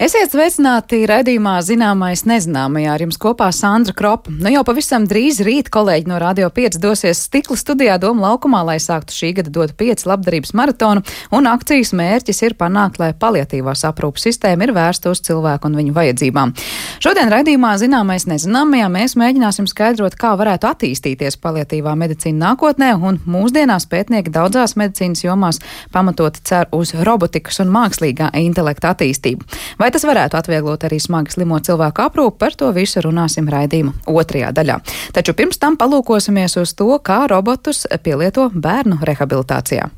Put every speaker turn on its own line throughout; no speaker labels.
Esiet sveicināti raidījumā Zināmais nezināmajā ar jums kopā Sandra Kropa. Nu jau pavisam drīz rīt kolēģi no Radio 5 dosies stikla studijā Doma laukumā, lai sāktu šī gada dot 5 labdarības maratonu, un akcijas mērķis ir panākt, lai paliatīvās aprūpas sistēma ir vērsta uz cilvēku un viņu vajadzībām. Šodien raidījumā Zināmais nezināmajā mēs mēģināsim skaidrot, kā varētu attīstīties paliatīvā medicīna nākotnē, un mūsdienās pētnieki daudzās medicīnas jomās pamatot cer uz robotikas un mākslīgā intelekta attīstību. Vai Vai tas varētu atvieglot arī smagi slimo cilvēku aprūpu, par to visu runāsim raidījuma otrajā daļā. Taču pirms tam palūkosimies uz to, kā robotus pielieto bērnu rehabilitācijā.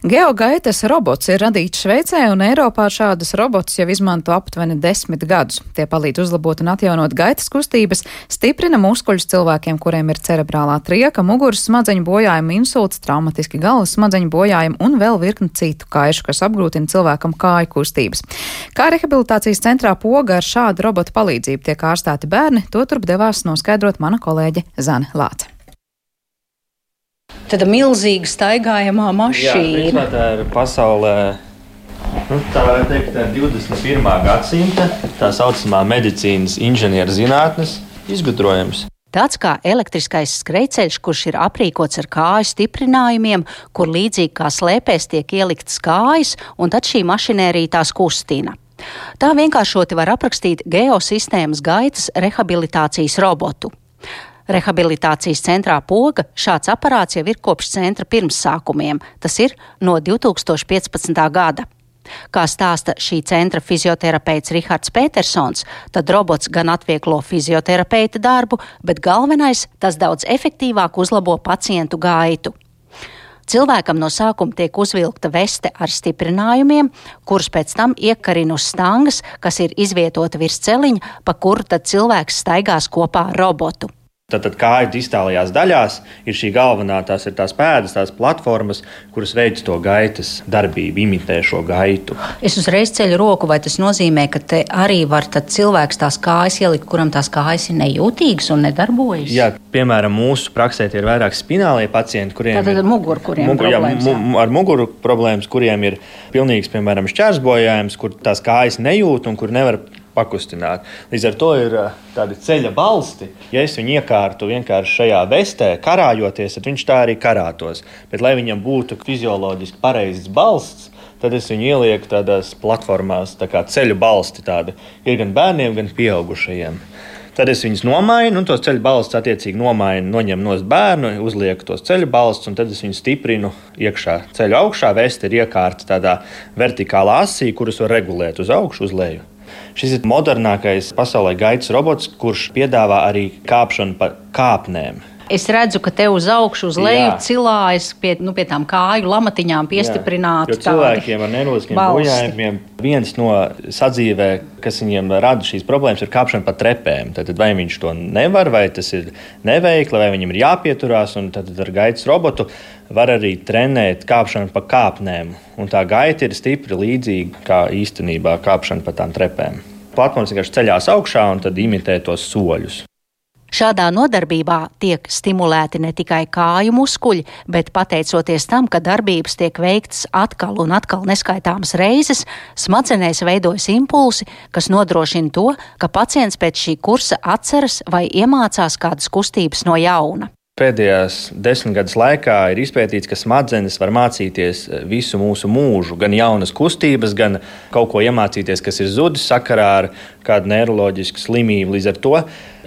Geogaitas robots ir radīts Šveicē, un Eiropā šādus robotus jau izmanto aptuveni desmit gadus. Tie palīdz uzlabot un atjaunot gaitas kustības, stiprina muskuļus cilvēkiem, kuriem ir cerebrālā trieka, muguras smadzeņu bojājuma, insults, traumatiski galvas smadzeņu bojājumi un vēl virkni citu kaišu, kas apgrūtina cilvēkam kāju kustības. Kā rehabilitācijas centrā poga ar šādu robotu palīdzību tiek ārstēti bērni, to turp devās noskaidrot mana kolēģe Zane Lāce
tāda milzīga staigājamā mašīna.
Jā, tā ir pasaulē. Nu, tā var teikt, tā ir 21. gadsimta tā saucamā medicīnas inženierzinātnes izgudrojums.
Tāds kā elektriskais skrejceļš, kurš ir aprīkots ar kāju stiprinājumiem, kur līdzīgi kā slēpēs tiek ieliktas kājas, un tad šī mašinērija tās kustina. Tā vienkāršoti var aprakstīt geosistēmas gaitas rehabilitācijas robotu. Rehabilitācijas centrā Poga šāds aparāts jau ir kopš centra pirmsākumiem, tas ir no 2015. gada. Kā stāsta šī centra fizioterapeits Rihards Petersons, tad robots gan atvieglo fizioterapeita darbu, bet galvenais tas daudz efektīvāk uzlabo pacientu gaitu. Cilvēkam no sākuma tiek uzvilkta veste ar stiprinājumiem, kurus pēc tam iekarina uz stangas, kas ir izvietota virs celiņa, pa kuru tad cilvēks staigās kopā ar robotu.
Tātad kāju distālajās daļās ir šī galvenā, tās ir tās pēdas, tās platformas, kuras veids to gaitas darbību, imitē šo gaitu.
Es uzreiz ceļu roku, vai tas nozīmē, ka te arī var cilvēks tās kājas ielikt, kuram tās kājas ir nejūtīgas un nedarbojas?
Jā, piemēram, mūsu praksē ir vairāk spinālie pacienti, kuriem
Tātad ir muguru, kuriem
mugur, jā, jā. ar muguru problēmas, kuriem ir pilnīgs, piemēram, šķērsbojājums, kur tās kājas nejūt un kur nevar pakustināt. Līdz ar to ir eh, tādi ceļa balsti. Ja es viņu iekārtu vienkārši šajā vestē, karājoties, tad viņš tā arī karātos. Bet, lai viņam būtu fizioloģiski pareizs balsts, tad es viņu ielieku tādās platformās, tā kā ceļu balsti. Tādi. Ir gan bērniem, gan pieaugušajiem. Tad es viņus nomainu, un tos ceļu balstus attiecīgi nomainu, noņemu no bērnu, uzlieku tos ceļu balstus, un tad es viņus stiprinu iekšā ceļu augšā. Vesti ir iekārta tādā vertikālā asī, kurus var regulēt uz augšu, uz leju. Šis ir modernākais pasaulē gaitas robots, kurš piedāvā arī kāpšanu pa kāpnēm.
Es redzu, ka te uz augšu, uz leju cilājas pie, nu, pie tām kāju lamatiņām piestiprināti.
Cilvēkiem ar nervozkiem bojājumiem viens no sadzīvē, kas viņiem rada šīs problēmas, ir kāpšana pa trepēm. Tad vai viņš to nevar, vai tas ir neveikli, vai viņam ir jāpieturās, un tad ar gaitas robotu var arī trenēt kāpšanu pa kāpnēm. Un tā gaita ir stipri līdzīga kā īstenībā kāpšana pa tām trepēm. Platformas vienkārši ceļās augšā un tad imitē tos soļus.
Šādā nodarbībā tiek stimulēti ne tikai kāju muskuļi, bet pateicoties tam, ka darbības tiek veiktas atkal un atkal neskaitāmas reizes, smadzenēs veidojas impulsi, kas nodrošina to, ka pacients pēc šī kursa atceras vai iemācās kādas kustības no jauna.
Pēdējās desmitgades laikā ir izpētīts, ka smadzenes var mācīties visu mūsu mūžu, gan jaunas kustības, gan kaut ko iemācīties, kas ir zudis sakarā ar kādu neiroloģisku slimību. Līdz ar to,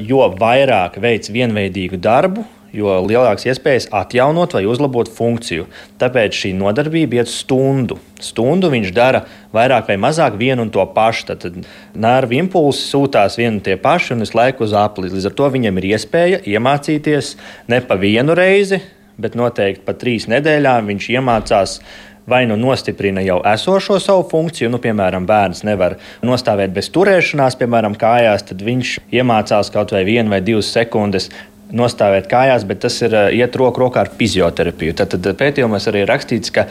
jo vairāk veids vienveidīgu darbu, jo lielāks iespējas atjaunot vai uzlabot funkciju. Tāpēc šī nodarbība iet stundu. Stundu viņš dara vairāk vai mazāk vienu un to pašu. Tad nervu impulsi sūtās vienu un tie paši un visu laiku uz apli. Līdz ar to viņam ir iespēja iemācīties ne pa vienu reizi, bet noteikti pa trīs nedēļām viņš iemācās vai nu nostiprina jau esošo savu funkciju, nu, piemēram, bērns nevar nostāvēt bez turēšanās, piemēram, kājās, tad viņš iemācās kaut vai vienu vai divas sekundes nostāvēt kājās, bet tas ir eh, iet roku rokā ar fizioterapiju. Tad, tad pētījumos arī rakstīts, ka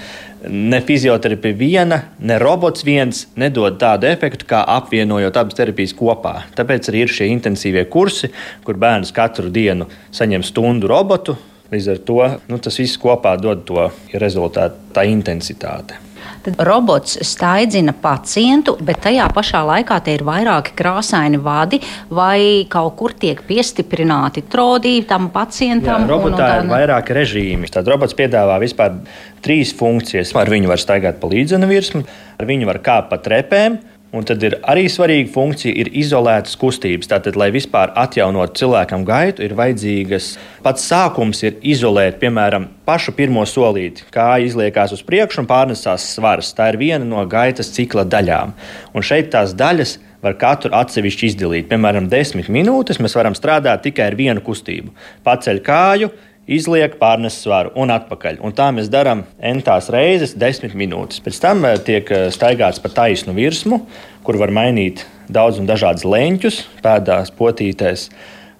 ne fizioterapija viena, ne robots viens nedod tādu efektu, kā apvienojot abas terapijas kopā. Tāpēc arī ir šie intensīvie kursi, kur bērns katru dienu saņem stundu robotu. Līdz ar to nu, tas viss kopā dod to rezultātu, tā intensitāte.
Tad robots staidzina pacientu, bet tajā pašā laikā te ir vairāki krāsaini vadi, vai kaut kur tiek piestiprināti trodīvi tam pacientam.
Jā, robotā tā... ir vairāki režīmi. Tad robots piedāvā vispār trīs funkcijas. Ar viņu var staigāt pa līdzenu virsmu, ar viņu var kāpt pa trepēm Un tad ir arī svarīga funkcija, ir izolētas kustības. Tātad, lai vispār atjaunotu cilvēkam gaitu, ir vajadzīgas pats sākums, ir izolēt, piemēram, pašu pirmo solīti, kā izliekās uz priekšu un pārnesās svars. Tā ir viena no gaitas cikla daļām. Un šeit tās daļas var katru atsevišķi izdalīt. Piemēram, desmit minūtes mēs varam strādāt tikai ar vienu kustību. Paceļ kāju, izliek, pārnes svaru un atpakaļ. Un tā mēs darām entās reizes, desmit minūtes. Pēc tam eh, tiek eh, staigāts pa taisnu virsmu, kur var mainīt daudz un dažādas leņķus, pēdās, potītēs.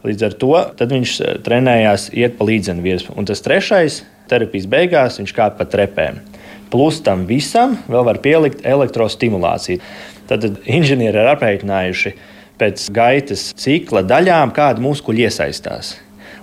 Līdz ar to viņš eh, trenējās iet pa līdzenu virsmu. Un tas trešais, terapijas beigās, viņš kāpa pa trepēm. Plus tam visam vēl var pielikt elektrostimulāciju. Tad inženieri ir aprēķinājuši pēc gaitas cikla daļām, kāda muskuļi iesaistās.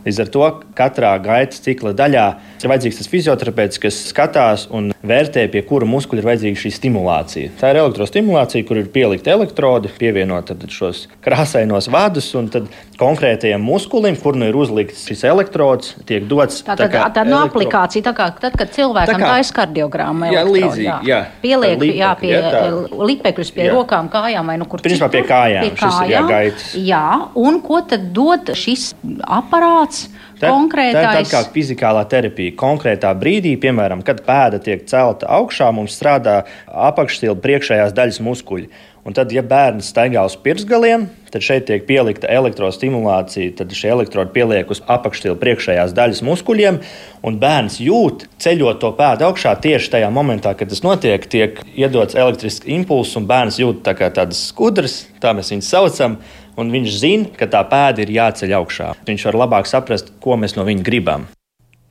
Līdz ar to katrā gaitas cikla daļā ir vajadzīgs tas fizioterapeits, kas skatās un vērtē, pie kura muskuļa ir vajadzīga šī stimulācija. Tā ir elektrostimulācija, kur ir pielikta elektrodi, pievienot šos krāsainos vadus, un tad konkrētajam muskulim, kur nu ir uzlikts šis elektrods, tiek dots
tā, tā, tā, tā no elektro... aplikācija, tā kā tad, kad cilvēkam tā ir kardiogramma.
Jā, līdzīgi. Jā. Jā.
Pieliek lipekļi, jā, pie jā, lipekļus pie jā. rokām, kājām vai nu kur
citur. Principā pie kājām. Pie kājām. Šis ir jā, gaitas.
Jā, un ko tad dod šis aparāts?
Tā, konkrētais... tā ir kā fizikālā terapija. Konkrētā brīdī, piemēram, kad pēda tiek celta augšā, mums strādā apakšstilba priekšējās daļas muskuļi. Un tad, ja bērns staigā uz pirksgaliem, tad šeit tiek pielikta elektrostimulācija. Tad šie elektrodi pieliek uz apakšstilba priekšējās daļas muskuļiem, un bērns jūt, ceļot to pēdu augšā tieši tajā momentā, kad tas notiek, tiek iedots elektrisks impulss, un bērns jūt tā kā tādas skudras, tā mēs viņus saucam un viņš zina, ka tā pēda ir jāceļ augšā. Viņš var labāk saprast, ko mēs no viņa gribam.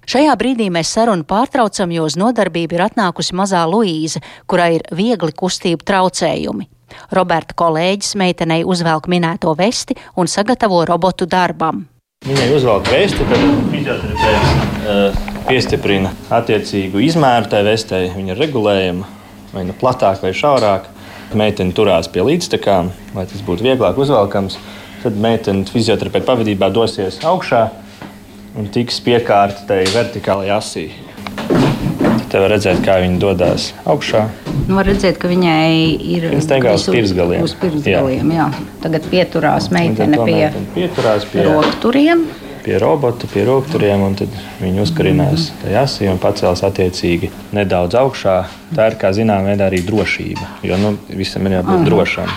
Šajā brīdī mēs sarunu pārtraucam, jo uz nodarbību ir atnākusi mazā Luīze, kurai ir viegli kustību traucējumi. Roberta kolēģis meitenei uzvelk minēto vesti un sagatavo robotu darbam.
Viņai uzvelk vesti, tad fizioterapeits uh, piestiprina attiecīgu izmēru tai vestei. Viņa ir regulējama vai nu platāk vai šaurāk. Meitene turās pie līdztekām, lai tas būtu vieglāk uzvelkams. Tad meitene fizioterapeita pavadībā dosies augšā un tiks piekārta tai vertikālajai asī. Te var redzēt, kā viņa dodas augšā.
Nu, var redzēt, ka viņai ir
jāsteigā uz pirksgaliem.
Uz pirksgaliem jā. Jā. Tagad pieturās meitene pie,
pieturās pie
rokturiem
pie robota, pie rokturiem, un tad viņi uzkarinās tajā asī un pacels attiecīgi nedaudz augšā. Tā ir, kā zinām, arī drošība, jo nu, visam ir jābūt drošam.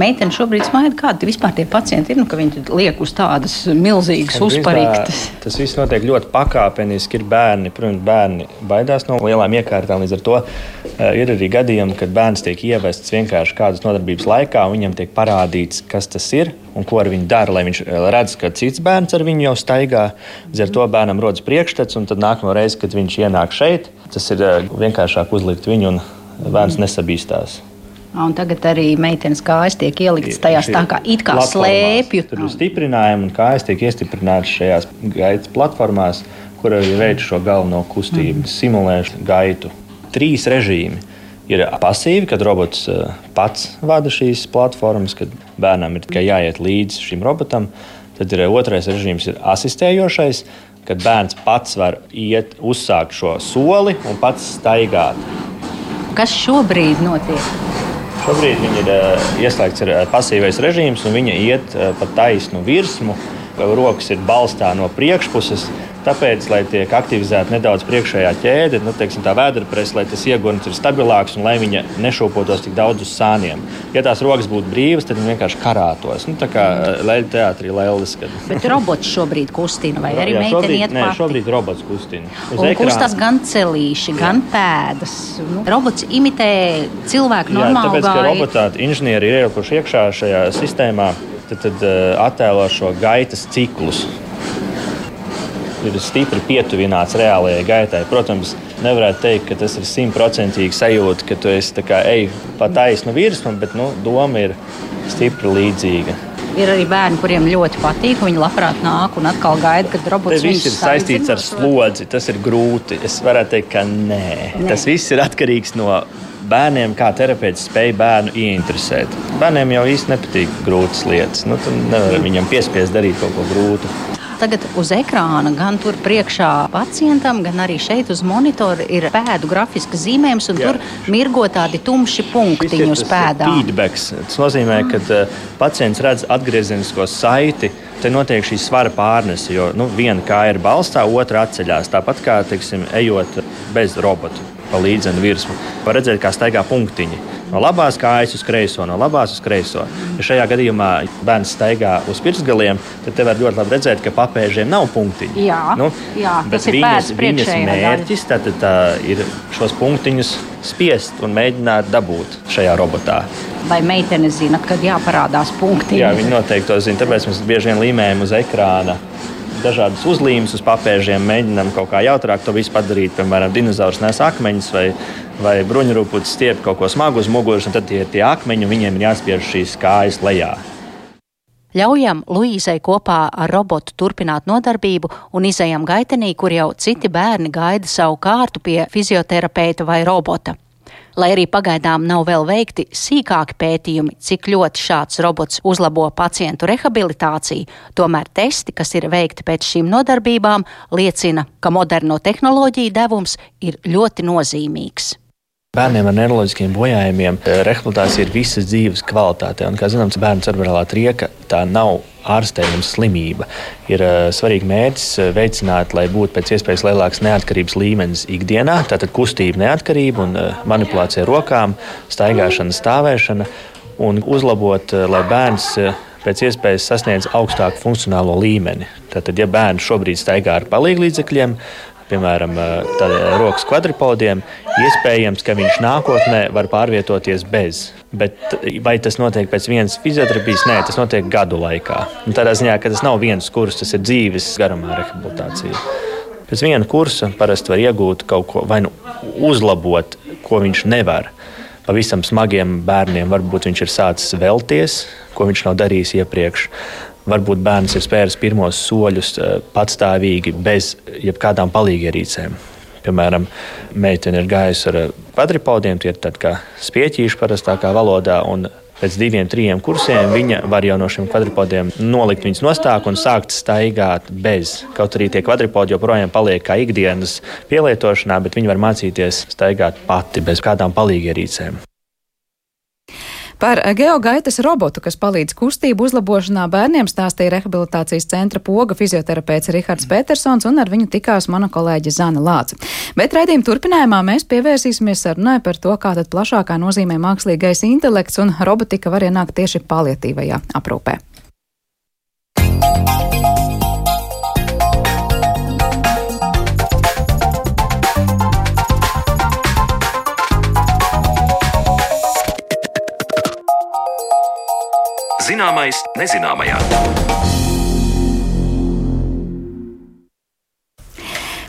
Meitene šobrīd smaida, kādi vispār tie pacienti ir. Nu, viņi liek uz tādas milzīgas uzparīktas.
Tas viss notiek ļoti pakāpeniski. Ir bērni, protams, bērni baidās no lielām iekārtām. Līdz ar to uh, ir arī gadījumi, kad bērns tiek ievests vienkārši kādas nodarbības laikā, un viņam tiek parādīts, kas tas ir un ko ar viņu dara. Lai viņš eh, redz, ka cits bērns ar viņu jau staigā. Līdz ar to bērnam rodas priekšstats, un tad nākamā reize, kad viņš ienāk šeit, tas ir uh, vienkāršāk uzlikt viņu un bērns nesabīstās.
Un tagad arī meitenes kājas tiek ieliktas tajās tā kā it kā slēpju.
Tur ir stiprinājumi un kājas tiek iestiprinātas šajās gaitas platformās, kur arī veids šo galveno kustību, mm. simulē gaitu. Trīs režīmi. Ir pasīvi, kad robots eh, pats vada šīs platformas, kad bērnam ir tikai jāiet līdzi šim robotam. Tad ir otrais režīms, ir asistējošais, kad bērns pats var iet, uzsākt šo soli un pats staigāt.
Kas šobrīd notiek?
Šobrīd viņa ir uh, ieslēgts uh, pasīvais režīms, un viņa iet uh, pa taisnu virsmu. Rokas ir balstā no priekšpuses, Tāpēc, lai tiek aktivizēta nedaudz priekšējā ķēde, nu, teiksim, tā vēdera presa, lai tas ieguns ir stabilāks un lai viņa nešūpotos tik daudz uz sāniem. Ja tās rokas būtu brīvas, tad viņa vienkārši karātos. Nu, tā kā leļu teātrī lēlis. Kad...
Bet robots šobrīd kustina, vai arī meitene iet
nē, šobrīd robots kustina.
Uz un kustās gan celīši, gan pēdas. Nu, robots imitē cilvēku normālu
gāju. Tāpēc, ka robotā inženieri ir ielikuši iekšā šajā sistēmā, tad, tad uh, attēlo šo gaitas ciklus ir stipri pietuvināts reālajai gaitai. Protams, nevarētu teikt, ka tas ir simtprocentīgi sajūta, ka tu esi ej pa taisnu virsmu, bet nu, doma ir stipri līdzīga.
Ir arī bērni, kuriem ļoti patīk. Viņi labprāt nāk un atkal gaida, kad robots
viņus ir saistīts ar slodzi. Tas ir grūti. Es varētu teikt, ka nē. nē. Tas viss ir atkarīgs no bērniem, kā terapeits spēj bērnu ieinteresēt. Bērniem jau īsti nepatīk grūtas lietas. Nu, tad nevar viņam piespiest darīt kaut ko grūtu
tagad uz ekrāna, gan tur priekšā pacientam, gan arī šeit uz monitora ir pēdu grafisks zīmējums, un Jā. tur mirgo tādi tumši punktiņi uz pēdām.
Feedbacks. Tas nozīmē, ka uh, pacients redz atgriezenisko saiti. Te notiek šī svara pārnese, jo nu, viena kāja ir balstā, otra atceļās. Tāpat kā teiksim, ejot bez robota pa līdzenu virsmu, var redzēt, kā staigā punktiņi no labās kājas uz kreiso, no labās uz kreiso. Ja šajā gadījumā bērns staigā uz pirkstgaliem, tad te var ļoti labi redzēt, ka papēžiem nav punktiņi.
Jā, nu, jā
bet viņas, viņas mērķis tad, tā, ir šos punktiņus spiest un mēģināt dabūt šajā robotā.
Vai meitene zina, kad jāparādās punkti?
Jā, viņi noteikti to zina. Tāpēc mēs bieži vien līmējam uz ekrāna dažādas uzlīmes uz papēžiem, mēģinām kaut kā jautrāk to visu padarīt. Piemēram, dinozaurs nes akmeņus vai vai bruņurupucis stiep kaut ko smagu uz muguras, un tad tie ir tie akmeņi, un viņiem ir jāspiež šīs kājas lejā.
Ļaujam Luīzai kopā ar robotu turpināt nodarbību un izējam gaitenī, kur jau citi bērni gaida savu kārtu pie fizioterapeita vai robota. Lai arī pagaidām nav vēl veikti sīkāki pētījumi, cik ļoti šāds robots uzlabo pacientu rehabilitāciju, tomēr testi, kas ir veikti pēc šīm nodarbībām, liecina, ka moderno tehnoloģiju devums ir ļoti nozīmīgs.
Bērniem ar neiroloģiskiem bojājumiem eh, rehabilitācija ir visas dzīves kvalitāte. Un, kā zināms, bērnu cerebrālā trieka tā nav ārstējama slimība. Ir uh, svarīgi mērķis veicināt, lai būtu pēc iespējas lielāks neatkarības līmenis ikdienā. Tātad kustība, neatkarība un uh, manipulācija rokām, staigāšana, stāvēšana un uzlabot, uh, lai bērns pēc iespējas sasniedz augstāku funkcionālo līmeni. Tātad, ja bērns šobrīd staigā ar palīglīdzekļiem, piemēram, rokas kvadripodiem, iespējams, ka viņš nākotnē var pārvietoties bez. Bet vai tas notiek pēc vienas fizioterapijas? Nē, tas notiek gadu laikā. Un tādā ziņā, ka tas nav viens kurs, tas ir dzīves garumā rehabilitācija. Pēc viena kursa parasti var iegūt kaut ko, vai nu uzlabot, ko viņš nevar. Pavisam smagiem bērniem varbūt viņš ir sācis vēlties, ko viņš nav darījis iepriekš varbūt bērns ir spēris pirmos soļus eh, patstāvīgi, bez jebkādām palīgierīcēm. Piemēram, meitene ir gājusi ar kvadripodiem, tie ir tādi kā spieķīši parastākā valodā. Pēc diviem, trim kursiem viņa var jau no šiem kvadripodiem nolikt viņus nostāk un sākt staigāt bez. Kaut arī tie kvadripodi joprojām paliek kā ikdienas pielietošanā, bet viņi var mācīties staigāt pati bez kādām palīgierīcēm.
Par geogaitas robotu, kas palīdz kustību uzlabošanā bērniem, stāstīja rehabilitācijas centra poga fizioterapeits Rihards Petersons, un ar viņu tikās mana kolēģe Zana Lāca. Bet raidījuma turpinājumā mēs pievērsīsimies sarunai par to, kā tad plašākā nozīmē mākslīgais intelekts un robotika var ienākt tieši palietīvajā aprūpē. Zināmais nezināmajā.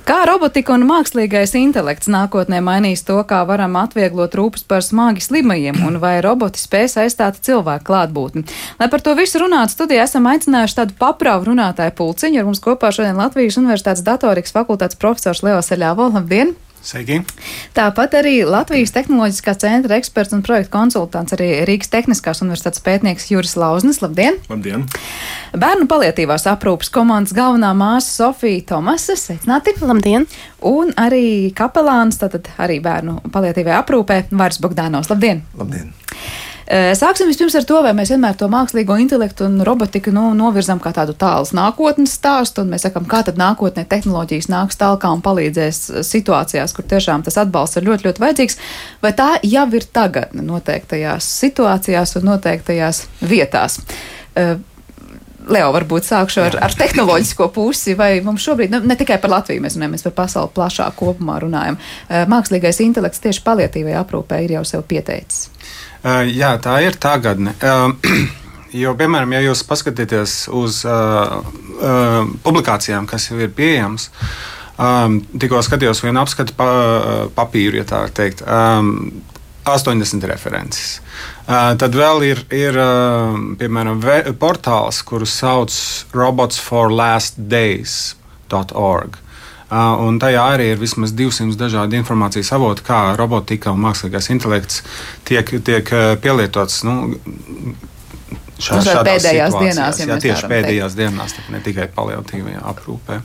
Kā robotika un mākslīgais intelekts nākotnē mainīs to, kā varam atvieglot rūpes par smagi slimajiem, un vai roboti spēs aizstāt cilvēku klātbūtni? Lai par to visu runātu, studijā esam aicinājuši tādu papravu runātāju pulciņu. Ar mums kopā šodien Latvijas Universitātes datorikas fakultātes profesors Leo Seļāvo. Labdien!
Sveiki.
Tāpat arī Latvijas Tehnoloģiskā centra eksperts un projektu konsultants, arī Rīgas Tehniskās universitātes pētnieks Juris Lauznis. Labdien!
Labdien!
Bērnu palietīvās aprūpas komandas galvenā māsa Sofija Tomasa. Sveicināti!
Labdien!
Un arī kapelāns, tātad arī bērnu palietīvajā aprūpē, Vārs Bogdānos. Labdien!
Labdien!
Sāksim vispirms ar to, vai mēs vienmēr to mākslīgo intelektu un robotiku nu, novirzam kā tādu tālu nākotnes stāstu, un mēs sakām, kā tad nākotnē tehnoloģijas nāks tālāk un palīdzēs situācijās, kur tiešām tas atbalsts ir ļoti, ļoti vajadzīgs, vai tā jau ir tagad noteiktajās situācijās un noteiktajās vietās. Leo, varbūt sākšu ar, ar tehnoloģisko pusi, vai mums šobrīd, ne, ne tikai par Latviju mēs runājam, mēs par pasauli plašāk kopumā runājam. Mākslīgais intelekts tieši paliatīvajā aprūpē ir jau sev pieteicis.
Jā, tā ir tagadne. Jo, piemēram, ja jūs paskatāties uz uh, uh, publikācijām, kas jau ir pieejamas, um, tikko skatījos vienu apskatu pa, papīru, ja tā var teikt. Um, 80 references. Uh, tad vēl ir, ir uh, piemēram, portāls, kuru sauc robotsforlastdays.org. Uh, un tajā arī ir vismaz 200 dažādi informācijas avoti, kā robotika un mākslīgais intelekts tiek, tiek pielietots. Nu,
Šā, nu, pēdējās dienās,
ja jā, tieši pēdējās teikt. dienās, ne tikai paliatīvajā aprūpē.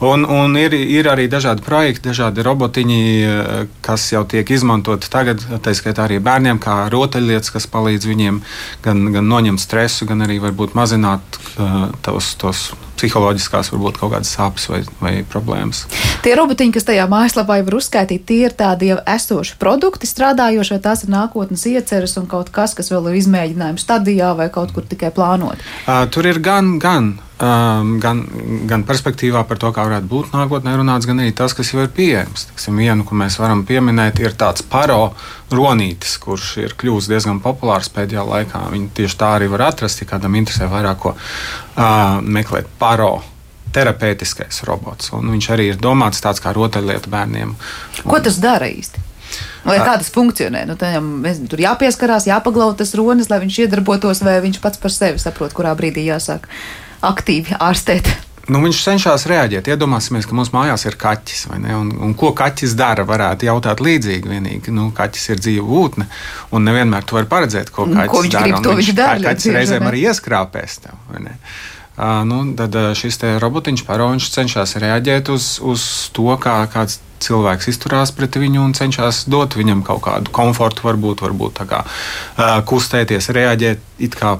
Un, un ir, ir arī dažādi projekti, dažādi robotiņi, eh, kas jau tiek izmantoti tagad, tā skaitā arī bērniem, kā rotaļlietas, kas palīdz viņiem gan, gan noņemt stresu, gan arī varbūt mazināt uh, tos, tos psiholoģiskās, varbūt kaut kādas sāpes vai, vai problēmas.
Tie robotiņi, kas tajā mājaslapā jau ir uzskaitīti, tie ir tādi jau esoši produkti strādājoši, vai tās ir nākotnes ieceres un kaut kas, kas vēl ir izmēģinājums stadijā vai kaut kur tikai plānot?
Uh, tur ir gan, gan um, gan, gan perspektīvā par to, kā varētu būt nākotnē runāts, gan arī tas, kas jau ir pieejams. Tiksim, vienu, ko mēs varam pieminēt, ir tāds paro ronītis, kurš ir kļuvis diezgan populārs pēdējā laikā. Viņu tieši tā arī var atrast, ja kādam interesē vairāk ko uh, meklēt. Paro terapeitiskais robots. Un viņš arī ir domāts tāds kā rotaļlietu bērniem.
Ko tas dara īsti? Vai kā tas funkcionē? Nu, tam, tur jāpieskarās, jāpaglauta tas ronis, lai viņš iedarbotos, vai viņš pats par sevi saprot, kurā brīdī jāsāk aktīvi ārstēt.
Nu, viņš cenšas reaģēt. Iedomāsimies, ka mums mājās ir kaķis. Un, un ko kaķis dara? Varētu jautāt līdzīgi. Vienīgi, nu, kaķis ir dzīva būtne, un nevienmēr tu vari paredzēt, ko kaķis
ko viņš
dara.
Grib, to viņš, viņš dara.
Kaķis reizēm arī ieskrāpēs tev. Uh, nu, tad šis robotiņš paroņš cenšas reaģēt uz, uz to, kā kāds cilvēks izturās pret viņu un cenšas dot viņam kaut kādu komfortu, varbūt, varbūt kā uh, kustēties, reaģēt it kā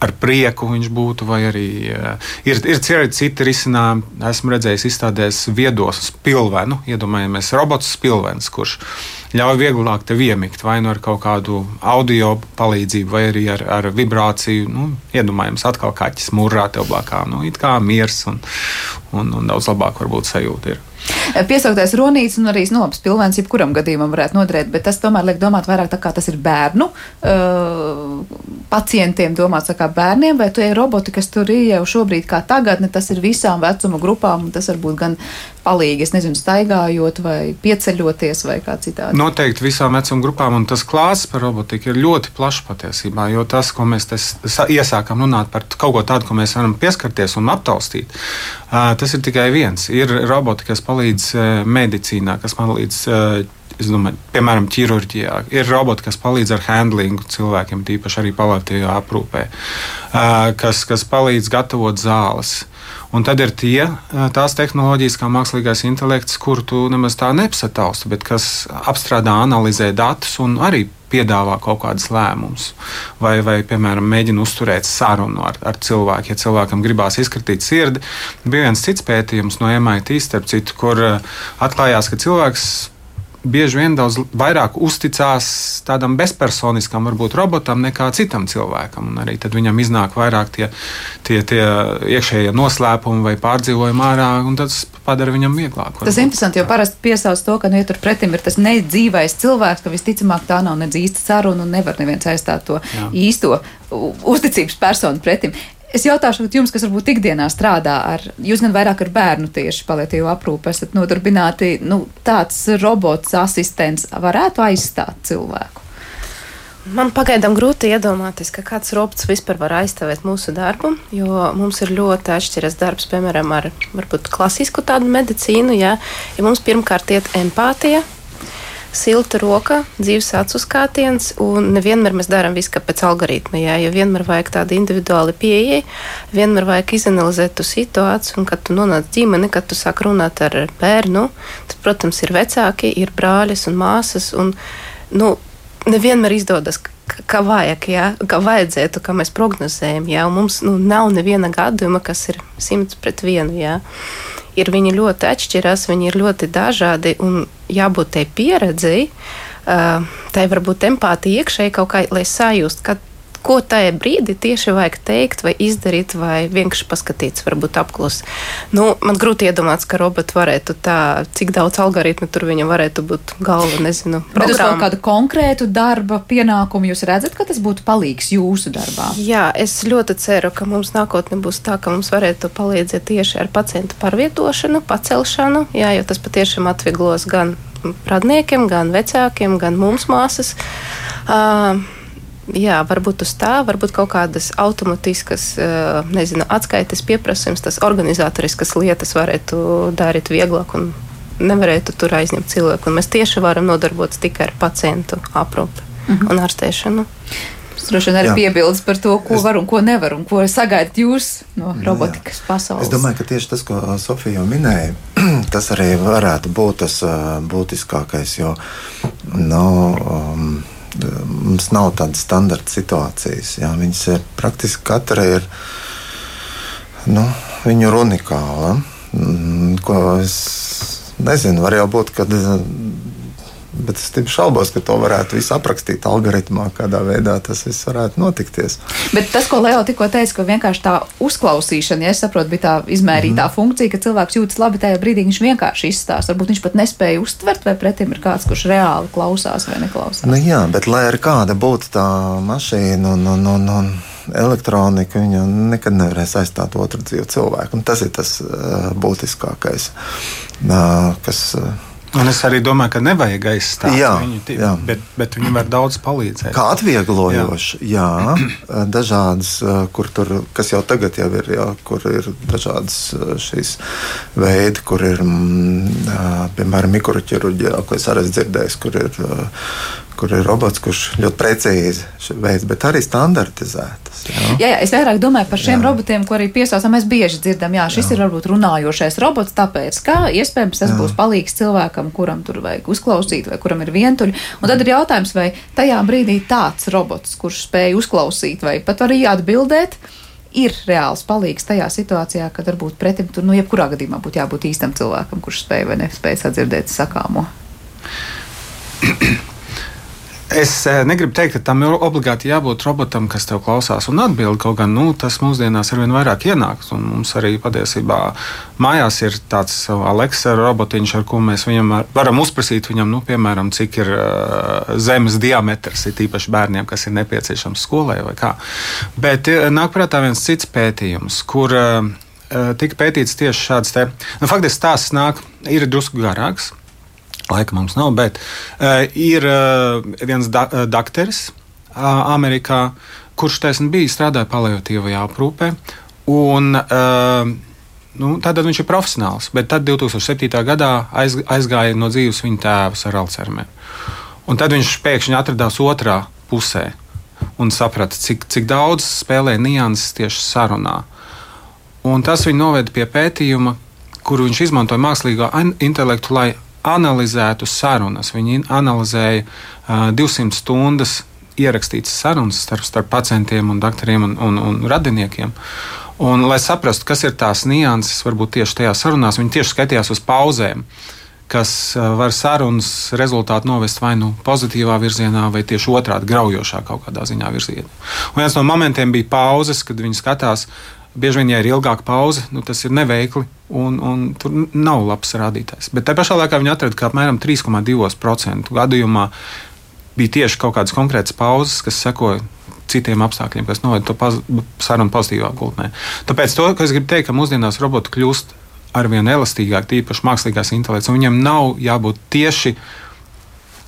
ar prieku viņš būtu, vai arī uh, ir, ir citi risinājumi. Esmu redzējis izstādēs viedos spilvenu, iedomājamies robots spilvens, kurš ļauj vieglāk te iemigt vai nu ar kaut kādu audio palīdzību, vai arī ar, ar vibrāciju. Nu, iedomājams, atkal kaķis mūrā tev blakā. Nu, it kā miers un, un, un daudz labāk varbūt sajūta ir.
Piesauktais ronīts un arī snobs pilvēns jebkuram gadījumam varētu noderēt, bet tas tomēr liek domāt vairāk tā kā tas ir bērnu uh, pacientiem domāts tā kā bērniem, vai tie roboti, kas tur ir jau šobrīd kā tagadne, tas ir visām vecuma grupām, un tas varbūt gan palīgi, es nezinu, staigājot vai pieceļoties vai kā citādi.
Noteikti visām vecuma grupām, un tas klāsts par robotiku ir ļoti plašs patiesībā, jo tas, ko mēs iesākam runāt par kaut ko tādu, ko mēs varam pieskarties un aptaustīt, tas ir tikai viens. Ir roboti, kas palīdz medicīnā, kas palīdz domāju, piemēram, ķirurģijā. Ir roboti, kas palīdz ar handlingu cilvēkiem, tīpaši arī palātīvā aprūpē, kas, kas palīdz gatavot zāles. Un tad ir tie, tās tehnoloģijas, kā mākslīgais intelekts, kuru tu nemaz tā nepasatausti, bet kas apstrādā, analizē datus un arī piedāvā kaut kādus lēmumus. Vai, vai, piemēram, mēģina uzturēt sarunu ar, ar cilvēku, ja cilvēkam gribās izkritīt sirdi. Bija viens cits pētījums no MIT, starp citu, kur atklājās, ka cilvēks bieži vien daudz vairāk uzticās tādam bezpersoniskam, varbūt robotam, nekā citam cilvēkam. Un arī tad viņam iznāk vairāk tie, tie, tie iekšējie noslēpumi vai pārdzīvojumi ārā, un tas padara viņam vieglāk.
Varbūt. Tas ir interesanti, jo parasti piesauc to, ka nu, ja tur pretim ir tas nedzīvais cilvēks, ka visticamāk tā nav nedz īsta saruna un nevar neviens aizstāt to Jā. īsto uzticības personu pretim. Es jautāšu jums, kas varbūt ikdienā strādā ar, jūs gan vairāk ar bērnu tieši palietīvu aprūpi esat nodarbināti, nu, tāds robots asistents varētu aizstāt cilvēku?
Man pagaidām grūti iedomāties, ka kāds robots vispār var aizstāvēt mūsu darbu, jo mums ir ļoti atšķirīgs darbs, piemēram, ar varbūt klasisku tādu medicīnu. Ja, ja mums pirmkārt iet empātija, silta roka, dzīves acu skātiens, un nevienmēr mēs darām visu pēc algoritma. Jā, jo vienmēr vajag tādu individuālu pieeju, vienmēr vajag izanalizēt to situāciju, un kad tu nonāc ģimeni, kad tu sāk runāt ar bērnu, tad, protams, ir vecāki, ir brāļas un māsas, un, nu, nevienmēr izdodas kā vajag, jā, kā vajadzētu, kā mēs prognozējam. Jā, mums nu, nav neviena gadījuma, kas ir simts pret vienu. Jā. Ir viņi ļoti atšķirās, viņi ir ļoti dažādi un jābūt tai pieredzei. Uh, tai var būt empātija iekšēji kaut kā, lai sajust, ka ko tajā brīdī tieši vajag teikt, vai izdarīt, vai vienkārši paskatīties, varbūt apklusi. Nu, man grūti iedomāties, ka roboti varētu tā, cik daudz algoritmu tur viņam varētu būt galva, nezinu.
Bet uz kaut kādu konkrētu darba pienākumu jūs redzat, ka tas būtu palīgs jūsu darbā?
Jā, es ļoti ceru, ka mums nākotnē būs tā, ka mums varētu palīdzēt tieši ar pacientu pārvietošanu, pacelšanu, jā, jo tas patiešām atvieglos gan radniekiem, gan vecākiem, gan mums māsas. Uh, Jā, varbūt uz tā, varbūt kaut kādas automatiskas, nezinu, atskaites pieprasījums, tas organizatoriskas lietas varētu darīt vieglāk un nevarētu tur aizņemt cilvēku. Un mēs tieši varam nodarboties tikai ar pacientu aprūpi mm -hmm. un ārstēšanu.
Droši vien arī piebildes par to, ko es, var un ko nevar, un ko sagaidat jūs no robotikas jā. pasaules.
Es domāju, ka tieši tas, ko Sofija jau minēja, tas arī varētu būt tas uh, būtiskākais. Jo, no, um, mums nav tādas standarta situācijas. Jā, viņas ir praktiski katra ir nu, viņu unikāla. Mm, ko es nezinu, var jau būt, ka Bet es šaubos, ka to varētu visu aprakstīt algoritmā, kādā veidā tas viss varētu notikties.
Bet tas, ko Leo tikko teica, ka vienkārši tā uzklausīšana, ja es saprotu, bija tā izmērītā mm. funkcija, ka cilvēks jūtas labi tajā brīdī, viņš vienkārši izstāsta. Varbūt viņš pat nespēja uztvert, vai pretim ir kāds, kurš reāli klausās vai neklausās.
Nu, jā, bet lai arī kāda būtu tā mašīna un, un, un, un elektronika, viņa nekad nevarēs aizstāt otru dzīvu cilvēku. Un tas ir tas uh, būtiskākais, uh, kas. Uh,
Un es arī domāju, ka nevajag aizstāt jā, viņu, jā. Bet, bet viņi var daudz palīdzēt.
Kā atvieglojoši, jā, jā dažādas, kur tur, kas jau tagad jau ir, jā, kur ir dažādas šīs veidi, kur ir, mm, piemēram, mikroķirurģijā, ko es arī dzirdēju, kur ir kur ir robots, kurš ļoti precīzi veids, bet arī standartizētas.
Jā, jā, jā es vairāk domāju par šiem jā. robotiem, ko arī piesaucam. Mēs bieži dzirdam, jā, šis jā. ir varbūt runājošais robots, tāpēc, ka iespējams tas jā. būs palīgs cilvēkam, kuram tur vajag uzklausīt, vai kuram ir vientuļi. Un tad ir jautājums, vai tajā brīdī tāds robots, kurš spēj uzklausīt, vai pat arī atbildēt, ir reāls palīgs tajā situācijā, kad varbūt pretim tur, nu, jebkurā gadījumā būtu jābūt īstam cilvēkam, kurš spēj vai nespēj sadzirdēt sakāmo.
Es eh, negribu teikt, ka tam ir obligāti jābūt robotam, kas tev klausās un atbild. Kaut gan nu, tas mūsdienās ar vien vairāk ienāks. Mums arī patiesībā mājās ir tāds Alexa robotiņš, ar ko mēs viņam varam uzprasīt, viņam, nu, piemēram, cik ir uh, zemes diametrs, ir īpaši bērniem, kas ir nepieciešams skolai vai kā. Bet nāk prātā viens cits pētījums, kur uh, tika pētīts tieši šāds te. Nu, faktiski stāsts nāk, ir drusku garāks. Laika mums nav, bet uh, ir uh, viens da uh, dakteris uh, Amerikā, kurš taisn bija strādājis paliatīvajā aprūpē. Un, uh, nu, tad viņš ir profesionāls, bet tad 2007. gadā aiz, aizgāja no dzīves viņa tēvs ar Alzheimer. Un tad viņš pēkšņi atradās otrā pusē un saprata, cik, cik daudz spēlē nianses tieši sarunā. Un tas viņu noveda pie pētījuma, kuru viņš izmantoja mākslīgā intelektu, lai analizētu sarunas. Viņi analizēja uh, 200 stundas ierakstītas sarunas starp, starp pacientiem, un doktoriem un, un, un radiniekiem. Un, lai saprastu, kas ir tās nianses, varbūt tieši tajā sarunās, viņi tieši skatījās uz pauzēm, kas var sarunas rezultātu novest vai nu pozitīvā virzienā, vai tieši otrādi graujošā kaut kādā ziņā virzienā. Un viens no momentiem bija pauzes, kad viņi skatās, bieži vien, ja ir ilgāka pauze, nu, tas ir neveikli un, un tur nav labs rādītājs. Bet tajā pašā laikā viņi atrada, ka apmēram 3,2% gadījumā bija tieši kaut kādas konkrētas pauzes, kas sekoja citiem apstākļiem, kas noveda to paz, sarunu pozitīvā gultnē. Tāpēc to, es gribu teikt, ka mūsdienās roboti kļūst arvien elastīgāki, tīpaši mākslīgās intelekts, un viņam nav jābūt tieši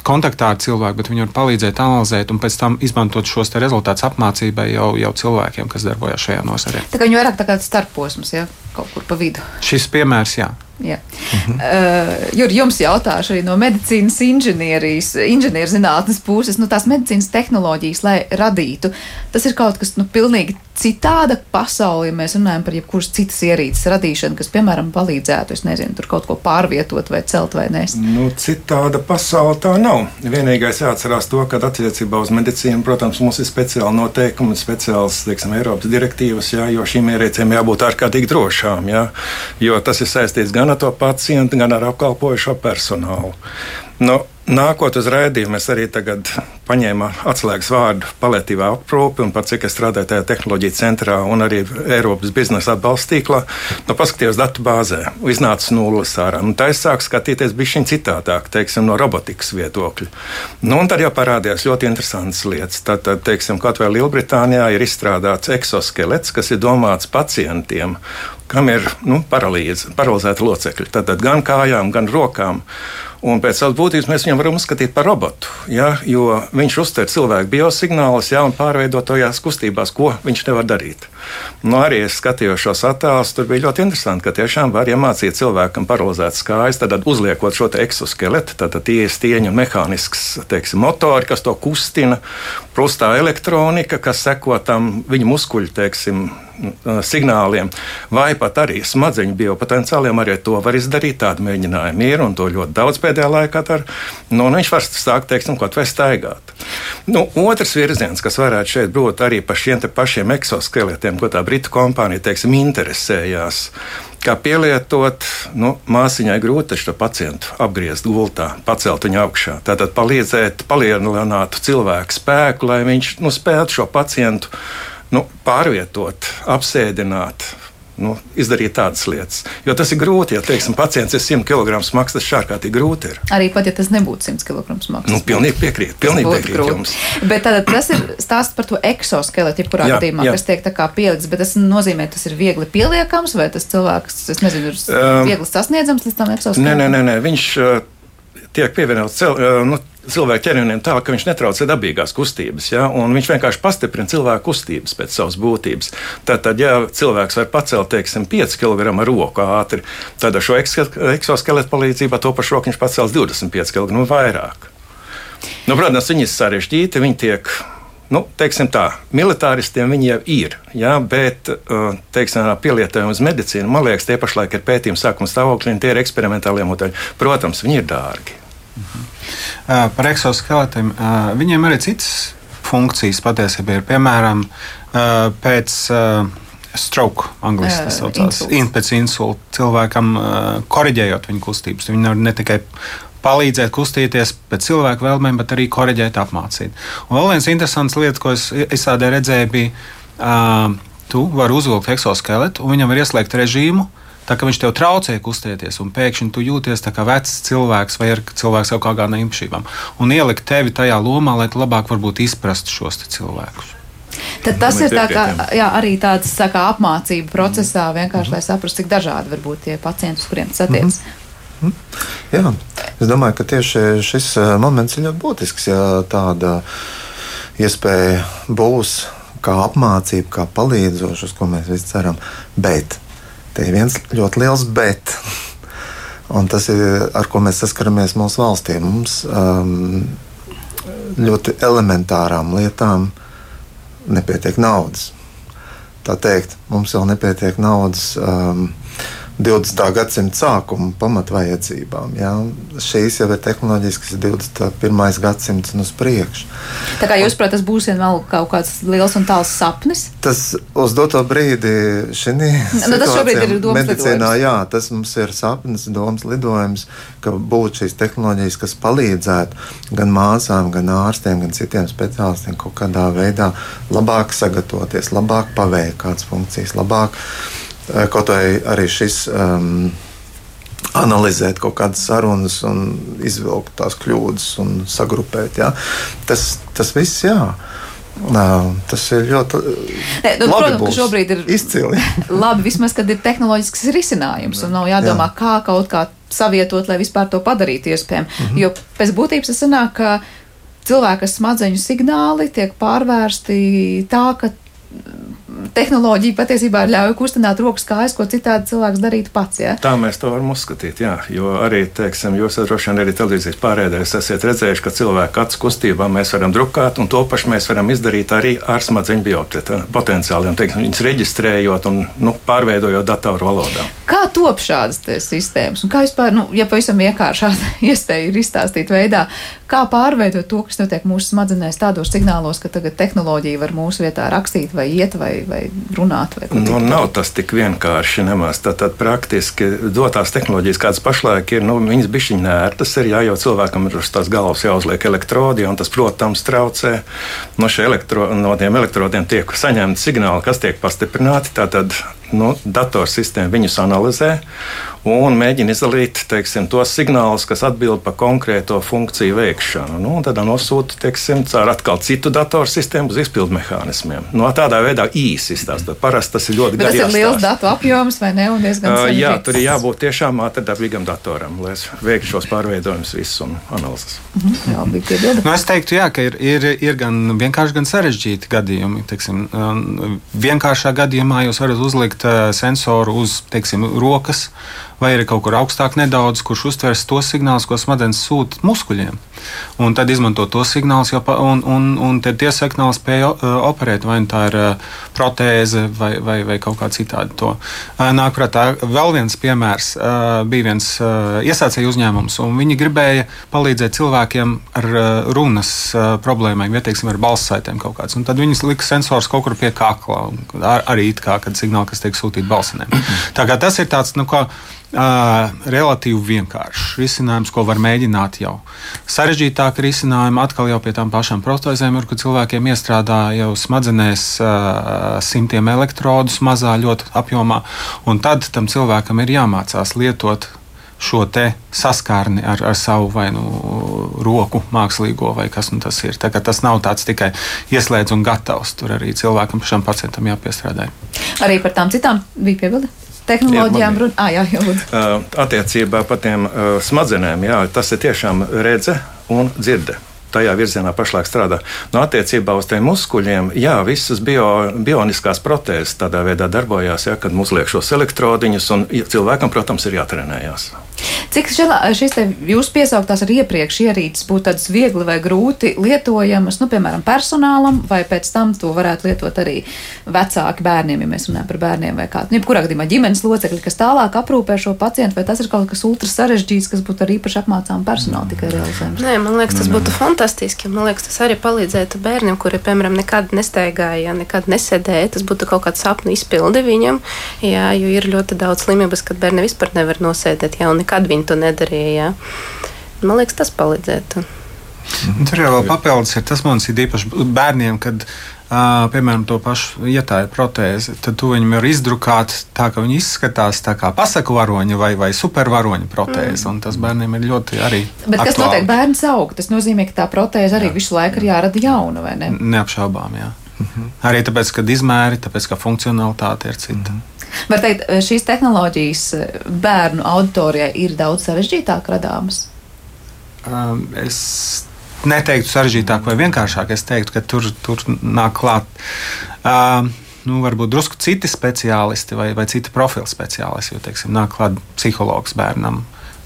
kontaktā ar cilvēku, bet viņi var palīdzēt, analizēt un pēc tam izmantot šos rezultātus apmācībai jau, jau cilvēkiem, kas darbojas šajā nozarē.
Tā kā viņi vairāk tā kā starposms, ja kaut kur pa vidu.
Šis piemērs, jā.
Jā. Mhm. Uh, Jur, jums jautāšu arī no medicīnas inženierijas, inženierzinātnes puses, nu, tās medicīnas tehnoloģijas, lai radītu. Tas ir kaut kas nu, pilnīgi citāda pasaule, ja mēs runājam par jebkuras citas ierīces radīšanu, kas, piemēram, palīdzētu, es nezinu, tur kaut ko pārvietot vai celt vai nēst.
Nu, citāda pasaule tā nav. Vienīgais jāatcerās to, ka attiecībā uz medicīnu, protams, mums ir speciāli noteikumi, speciāls, teiksim, Eiropas direktīvas, jā, jo šīm ierīcēm jābūt ārkārtīgi drošām, jā, jo tas ir saistīts gan ar to pacientu, gan ar apkalpojušo personālu. Nu, Nākot uz rādījumu, es arī paņēmu atslēgas vārdu paliatīvā aprūpe, un pat cik es strādāju tajā tehnoloģiju centrā un arī Eiropas biznesa atbalsta tīklā, nu, paskatījos datu bāzē, iznāca nulles ārā. Nu, tā es sāku skatīties bišķiņ citādāk, teiksim, no robotikas viedokļa. Nu, un tad jau parādījās ļoti interesantas lietas. Tad, tad teiksim, kaut vai Lielbritānijā ir izstrādāts eksoskelets, kas ir domāts pacientiem, kam ir nu, paralīze, paralizēta locekļa. Tad gan kājām, gan rokām. Un pēc savas būtības mēs viņu varam uzskatīt par robotu, ja, jo viņš uztver cilvēku biosignālus ja, un pārveido tojās kustībās, ko viņš nevar darīt. Nu, arī es skatījos šos attēlus, tur bija ļoti interesanti, ka tiešām var iemācīt cilvēkam paralizētas kājas, tad uzliekot šo eksoskeletu, tad tie ir stieņu un mehānisks teiksim, motori, kas to kustina, plus tā elektronika, kas seko tam viņa muskuļu teiksim, signāliem, vai pat arī smadzeņu biopotenciāliem. Arī to var izdarīt. Tādi mēģinājumi ir un to ļoti daudz pēdējā laikā dara. Nu, viņš var sākt, teiksim, kaut vai staigāt. Nu, otrs virziens, kas varētu šeit būt arī par šiem pašiem eksoskeletiem, ko tā britu kompānija, teiksim, interesējās kā pielietot, nu, māsiņai grūti šo pacientu apgriezt gultā, pacelt viņu augšā. Tātad palīdzēt, palielināt cilvēku spēku, lai viņš nu, spētu šo pacientu nu, pārvietot, apsēdināt. Nu, izdarīt tādas lietas. Jo tas ir grūti. Ja teiksim, pacients ir 100 kg smags, tas ārkārtīgi grūti ir.
Arī pat ja tas nebūtu 100 kg smags.
Nu, pilnīgi piekrīt. Pilnīgi piekrīt jums.
Bet tātad, tas ir stāsts par to eksoskeletu, jebkurā gadījumā, jā. kas tiek pielikts. Bet tas nozīmē, tas ir viegli pieliekams, vai tas cilvēks, es nezinu, ir um, viegli sasniedzams līdz tam eksoskeletam?
Nē, nē, nē, nē. viņš uh, tiek pievienots. Uh, nu, cilvēku ķermenim tā, ka viņš netraucē dabīgās kustības. Ja? Viņš vienkārši pastiprina cilvēku kustības pēc savas būtības. Tātad, ja cilvēks var pacelt teiksim, 5 kg roku ātri, tad ar šo eksoskeletu palīdzību to pašu roku viņš pacels 25 kg nu, vairāk. Nu, protams, viņi ir sarežģīti, viņi tiek nu, teiksim tā, militāristiem viņi jau ir, jā, bet uh, teiksim, pielietojumi uz medicīnu, man liekas, tie pašlaik ir pētījumi sākuma stāvoklī, un tie ir eksperimentālie modeļi. Protams, viņi ir dārgi. Mhm.
Par eksoskeletiem viņiem arī citas funkcijas patiesībā ir. Piemēram, pēc stroke, angļuiski tas saucās, in, pēc insulta cilvēkam korģējot viņa kustības. Viņi nevar ne tikai palīdzēt kustīties pēc cilvēku vēlmēm, bet arī korģēt, apmācīt. Un vēl viens interesants lietas, ko es izsādē redzēju, bija, uh, tu vari uzvilkt eksoskeletu un viņam var ieslēgt režīmu, uh, Tā kā viņš tev traucē kustēties, un pēkšņi tu jūties kā vecs cilvēks vai cilvēks ar kādām īpašībām, un ielikt tevi tajā lomā, lai tu labāk izprastu šos cilvēkus.
Tad tas ir tā kā, jā, arī tāds tā kā apmācība procesā, vienkārši lai saprastu, cik dažādi var būt tie pacienti, uz kuriem tas attiecas. Mm -hmm.
Jā, es domāju, ka tieši šis eh, moments ir ļoti būtisks. Ja tāda iespēja būs kā apmācība, kā palīdzoša, uz ko mēs visi ceram. Bet Te ir viens ļoti liels bet. Un tas ir ar ko mēs saskaramies mūsu valstī. Mums um, ļoti elementārām lietām nepietiek naudas. Tā teikt, mums vēl nepietiek naudas um, 20. gadsimta sākuma pamatvajadzībām. Ja? Šīs jau ir tehnoloģijas, kas ir 21. gadsimts un uz priekšu.
Tā kā jūs saprotat, tas būs vēl kaut kāds liels un tāls sapnis?
Tas uz doto brīdi šī nu,
ir
medicīnā, jā, tas mums ir sapnis, domas lidojums, ka būtu šīs tehnoloģijas, kas palīdzētu gan māsām, gan ārstiem, gan citiem speciālistiem kaut kādā veidā labāk sagatavoties, labāk paveikt kādas funkcijas, labāk kaut arī šis. Um, analizēt kaut kādas sarunas, un izvilkt tās kļūdas un sagrupēt. Ja? Tas, tas viss, jā. Nā, tas ir ļoti
ne, nu, labi. Protams, ka šobrīd ir
izcili.
labi, vismaz, kad ir tehnoloģisks risinājums, un nav jādomā, Jā. kā kaut kā savietot, lai vispār to padarītu iespējamu. Mm -hmm. Jo pēc būtības tas sanāk, ka cilvēka smadzeņu signāli tiek pārvērsti tā, ka tehnoloģija patiesībā ļauj kustināt rokas kājas, ko citādi cilvēks darītu pats. Ja?
Tā mēs to varam uzskatīt. Jā, jo arī, teiksim, jūs droši vien arī televīzijas pārēdēs esat redzējuši, ka cilvēku acu kustībā mēs varam drukāt, un to pašu mēs varam izdarīt arī ar smadzeņu biopotenciāliem, teiksim, viņus reģistrējot un nu, pārveidojot datoru valodā.
Kā top šādas sistēmas? Un kā vispār, nu, ja pavisam vienkāršā iespēja ir izstāstīt veidā, Kā pārveidot to, kas notiek mūsu smadzenēs, tādos signālos, ka tagad tehnoloģija var mūsu vietā rakstīt, vai iet, vai, vai runāt? Vai
nu, nav tas tik vienkārši nemaz. Tad, tad praktiski dotās tehnoloģijas, kādas pašlaik ir, nu, viņas bišķiņ nērtas ir, jā, jo cilvēkam ir uz tās galvas jāuzliek elektrodi, un tas, protams, traucē. No, elektro, no tiem elektrodiem tiek saņemti signāli, kas tiek pastiprināti. Tātad nu, datorsistēma viņus analizē un mēģina izdalīt teiksim, tos signālus, kas atbild par konkrēto funkciju veikšanu. Nu, tad nosūta teiksim, caur atkal citu datorsistēmu uz izpildu mehānismiem. No nu, tādā veidā īsi izstāstot. Parasti tas ir ļoti
garš. Tas ir liels datu apjoms vai ne?
Uh, jā, tur ir jābūt tiešām ātrdarbīgam datoram, lai veiktu šos pārveidojumus visus un analīzes.
Mhm, jā,
nu, es teiktu, jā, ka ir, ir, ir gan vienkārši, gan sarežģīti gadījumi. Teiksim, vienkāršā gadījumā jūs varat uzlikt uh, sensoru uz teiksim, rokas vai arī kaut kur augstāk nedaudz, kurš uztvers tos signālus, ko smadzenes sūta muskuļiem. Un tad izmanto tos signālus, jau, un, un, un tie signāli spēja uh, operēt. Vai nu tā ir uh, protēze vai, vai, vai kaut kā citādi. To. Uh, nāk prātā vēl viens piemērs. Bija viens iesācēju uzņēmums, un viņi gribēja palīdzēt cilvēkiem ar runas problēmām, ja teiksim, ar balss saitēm kaut kāds. Un tad viņi lika sensors kaut kur pie kakla, ar, arī it kā signāli, kas tiek sūtīti balsinēm. Tā kā tas ir tāds, nu, kā relatīvi vienkāršs risinājums, ko var mēģināt jau. Sarežģītāk risinājumi atkal jau pie tām pašām protezēm ir, ka cilvēkiem iestrādā jau smadzenēs simtiem elektrodus mazā ļoti apjomā, un tad tam cilvēkam ir jāmācās lietot šo saskarni ar, ar savu vai nu roku mākslīgo, vai kas nu tas ir. Tā, tas nav tāds tikai ieslēdz un gatavs. Tur arī cilvēkam, pašam pacientam jāpiestrādā.
Arī par tām citām bija piebilde tehnoloģijām runājot. Ah, jā, jā,
uh, attiecībā par tiem uh, smadzenēm, jā, tas ir tiešām redze un dzirde tajā virzienā pašlaik strādā. No nu, attiecībā uz tiem muskuļiem, jā, visas bio, bioniskās protēzes tādā veidā darbojās, ja, kad mums liek šos elektrodiņus, un cilvēkam, protams, ir jātrenējās.
Cik šis jūsu piesauktās ar iepriekš ierīces būtu tādas viegli vai grūti lietojamas, nu, piemēram, personālam, vai pēc tam to varētu lietot arī vecāki bērniem, ja mēs runājam par bērniem vai kādu, nu, jebkurā gadījumā ģimenes locekļi, kas tālāk aprūpē šo pacientu, vai tas ir kaut kas ultra sarežģīts, kas būtu ar īpaši apmācām personālu tikai realizējams?
Nē, man liekas, tas būtu fantastiski. Man liekas, tas arī palīdzētu bērniem, kuri, piemēram, nekad nestaigāja, nekad nesēdēja. Tas būtu kaut kāds sapņu izpildi viņam, jā, jo ir ļoti daudz slimības, kad bērni vispār nevar nosēdēt, jā, nekad viņi to nedarīja. Man liekas, tas palīdzētu.
Mhm. Tur jau papildus ir tas, mums ir īpaši bērniem, kad Uh, piemēram, to pašu, ja tā ir protēze, tad tu viņam ir izdrukāt tā, ka viņi izskatās kā pasaku varoņa vai, vai supervaroņa protēze. Mm. Tas bērniem ir ļoti arī.
Bet aktuāli. kas notiek? Bērns aug. Tas nozīmē, ka tā protēze arī jā. visu laiku ir jārada jauna, vai ne?
Neapšaubām, jā. Mm -hmm. Arī tāpēc, ka izmēri, tāpēc, ka funkcionalitāte ir cita. Mm
-hmm. Var teikt, šīs tehnoloģijas bērnu auditorijai ir daudz sarežģītāk radāmas?
Um, es neteiktu sarežģītāk vai vienkāršāk. Es teiktu, ka tur, tur nāk klāt. Uh, nu, varbūt drusku citi speciālisti vai, vai citi profili speciālisti. Jo, teiksim, nāk klāt psihologs bērnam.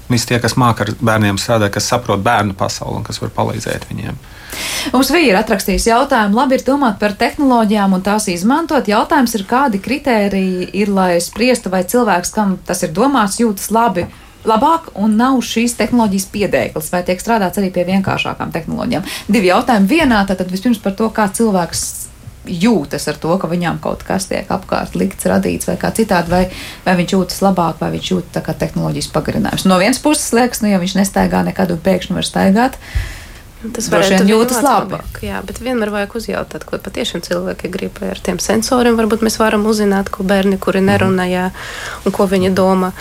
Visi tie, kas māca ar bērniem strādāt, kas saprot bērnu pasauli un kas var palīdzēt viņiem.
Mums bija atrakstījis jautājumu, labi ir domāt par tehnoloģijām un tās izmantot. Jautājums ir, kādi kriteriji ir, lai spriestu, vai cilvēks, kam tas ir domāts, jūtas labi labāk un nav šīs tehnoloģijas piedēklis, vai tiek strādāts arī pie vienkāršākām tehnoloģijām. Divi jautājumi vienā, tad vispirms par to, kā cilvēks jūtas ar to, ka viņam kaut kas tiek apkārt likts, radīts vai kā citādi, vai, vai viņš jūtas labāk, vai viņš jūtas tā kā tehnoloģijas pagarinājums. No vienas puses liekas, nu, ja viņš nestaigā nekad un pēkšņi var staigāt, Tas varētu jūtas labi. Labāk,
jā, bet vienmēr vajag uzjautāt, ko patiešām cilvēki grib ar tiem sensoriem. Varbūt mēs varam uzzināt, ko bērni, kuri nerunā, jā, un ko viņi domā.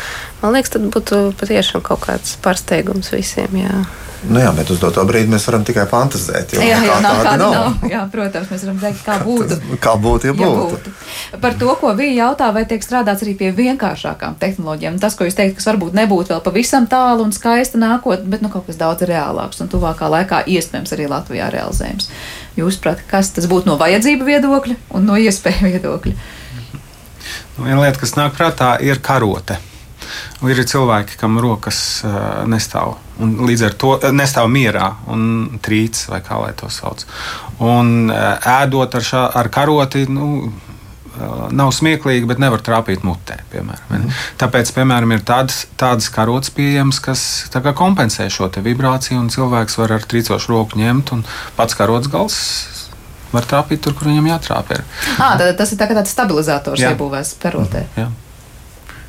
Man liekas, tas būtu patiešām kaut kāds pārsteigums visiem. Jā.
Nu jā, bet uz to brīdi mēs varam tikai fantāzēt.
Jā, jā, nav, kāda nav. nav. Jā, protams, mēs varam teikt, kā būtu.
kā būtu, ja būtu. ja būtu.
Par to, ko bija jautā, vai tiek strādāts arī pie vienkāršākām tehnoloģijām. Tas, ko jūs teikt, kas varbūt nebūtu vēl pavisam tālu un skaista nākotnē, bet nu, kaut kas daudz reālāks un tuvākā laikā iespējams arī Latvijā realizējams. Jūs saprotat, kas tas būtu no vajadzību viedokļa un no iespēju viedokļa?
Nu, viena lieta, kas nāk prātā, ir karote. Ir cilvēki, kam rokas nestāv. Līdz ar to nestāv mierā un trīc, vai kā lai to sauc. Un ēdot ar, šā, ar karoti, nu, nav smieklīgi, bet nevar trāpīt mutē. Piemēram. Mm. Tāpēc, piemēram, ir tādas, tādas karotes pieejamas, kas kompensē šo vibrāciju, un cilvēks var ar trīcošu roku ņemt un pats karotes gals. Var trāpīt tur, kur viņam jātrāpē.
À, tad tas ir tā tāds stabilizators, iebūvēts karotē. Jā.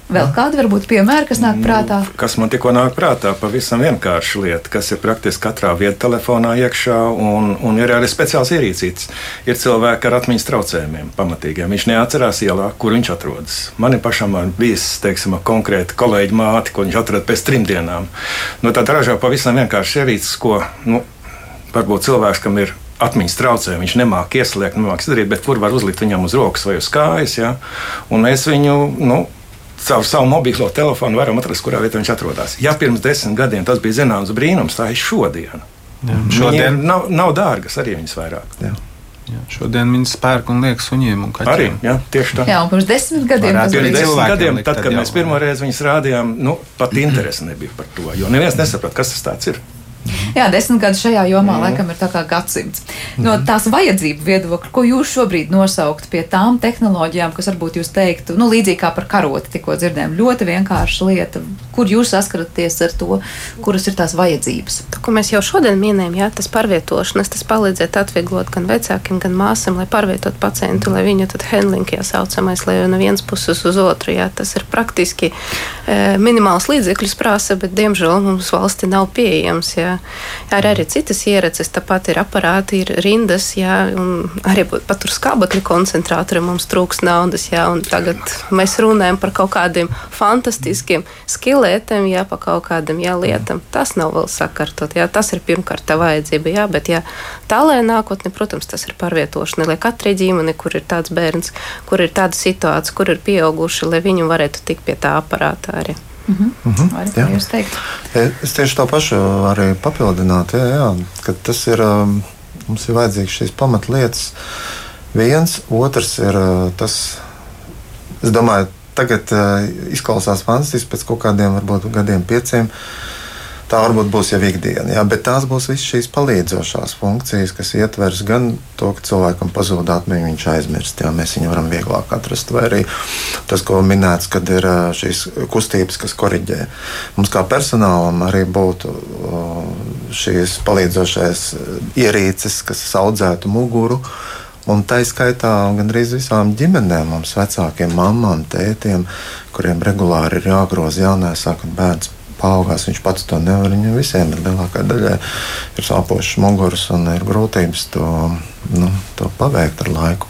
Vēl kādi varbūt piemēri, kas nāk prātā? Nu,
kas man tikko nāk prātā, pavisam vienkārša lieta, kas ir praktiski katrā vietā telefonā iekšā, un, un ir arī speciāls ierīcīts. Ir cilvēki ar atmiņas traucējumiem, pamatīgiem. Viņš neatcerās ielā, kur viņš atrodas. Man ir pašam bijis, teiksim, konkrēti kolēģi māti, ko viņš atrada pēc trim dienām. Nu, tad ražā pavisam vienkārši ierīces, ko, nu, varbūt cilvēks, kam ir atmiņas traucējumi. Viņš nemāķi ieslēgt, nemāķi izdarīt, bet kur var uzlikt viņam uz rokas vai uz kājas. Ja? Un mēs viņu nu, caur savu mobilo telefonu varam atrast, kurā vietā viņš atrodas. Ja pirms desmit gadiem tas bija zināms brīnums, tā ir šodien. Jā, šodien nav, nav dārgas arī viņas vairāk. Jā.
Jā, šodien viņi spērk un liek suņiem un kaķiem.
Arī, jā, tieši tā.
Jā, un pirms desmit gadiem
tas bija desmit gadiem, tad, kad mēs pirmo reizi viņus rādījām, nu, pat interesi nebija par to, jo neviens nesaprata, kas tas ir.
Jā, desmit gadi šajā jomā mm. laikam ir tā kā gadsimts. No tās vajadzību viedokļa, ko jūs šobrīd nosaukt pie tām tehnoloģijām, kas varbūt jūs teiktu, nu, līdzīgi kā par karoti tikko dzirdējām, ļoti vienkārša lieta. Kur jūs saskaraties ar to, kuras ir tās vajadzības?
To, ko mēs jau šodien minējām, jā, tas pārvietošanas, tas palīdzētu atvieglot gan vecākiem, gan māsam, lai pārvietotu pacientu, lai viņu tad handling jāsaucamais, lai no vienas puses uz otru, jā, tas ir praktiski e, minimāls līdzekļus prasa, bet diemžēl mums valsti nav pieejams. Jā. Jā, ir arī citas ieredzes, tāpat ir aparāti, ir rindas, jā, un arī pat tur skābekļa koncentrātori mums trūks naudas, jā, un tagad mēs runājam par kaut kādiem fantastiskiem skilētiem, jā, pa kaut kādam jā, lietam. Tas nav vēl sakārtot, jā, tas ir pirmkārt tā vajadzība, jā, bet jā, tālē nākotnē, protams, tas ir pārvietošana, lai katrai ģimene, kur ir tāds bērns, kur ir tāda situācija, kur ir pieauguši, lai viņi varētu tikt pie tā aparāta arī.
Mhm. Mhm. Arī, jūs teikt?
Es tieši to pašu arī papildinātu, jā, jā, ka tas ir, um, mums ir vajadzīgs šīs pamatlietas. Viens, otrs ir uh, tas, es domāju, tagad izklausās fantastiski pēc kaut kādiem, varbūt gadiem, pieciem. Uh, tā varbūt būs jau ikdiena. Jā, bet tās būs visas šīs palīdzošās funkcijas, kas ietvers gan to, ka cilvēkam pazūd atmiņa, viņš aizmirst, jā, mēs viņu varam vieglāk atrast, vai arī tas, ko minēts, kad ir šīs kustības, kas koriģē. Mums kā personālam arī būtu šīs palīdzošās ierīces, kas audzētu muguru. Un tā izskaitā gandrīz visām ģimenēm, mums vecākiem, mamām, tētiem, kuriem regulāri ir jāgroza jānēsā, kad bērns paaugās. Viņš pats to nevar. Viņam visiem ir lielākā daļa ir sāpošs muguras un ir grūtības to, nu, to paveikt ar laiku.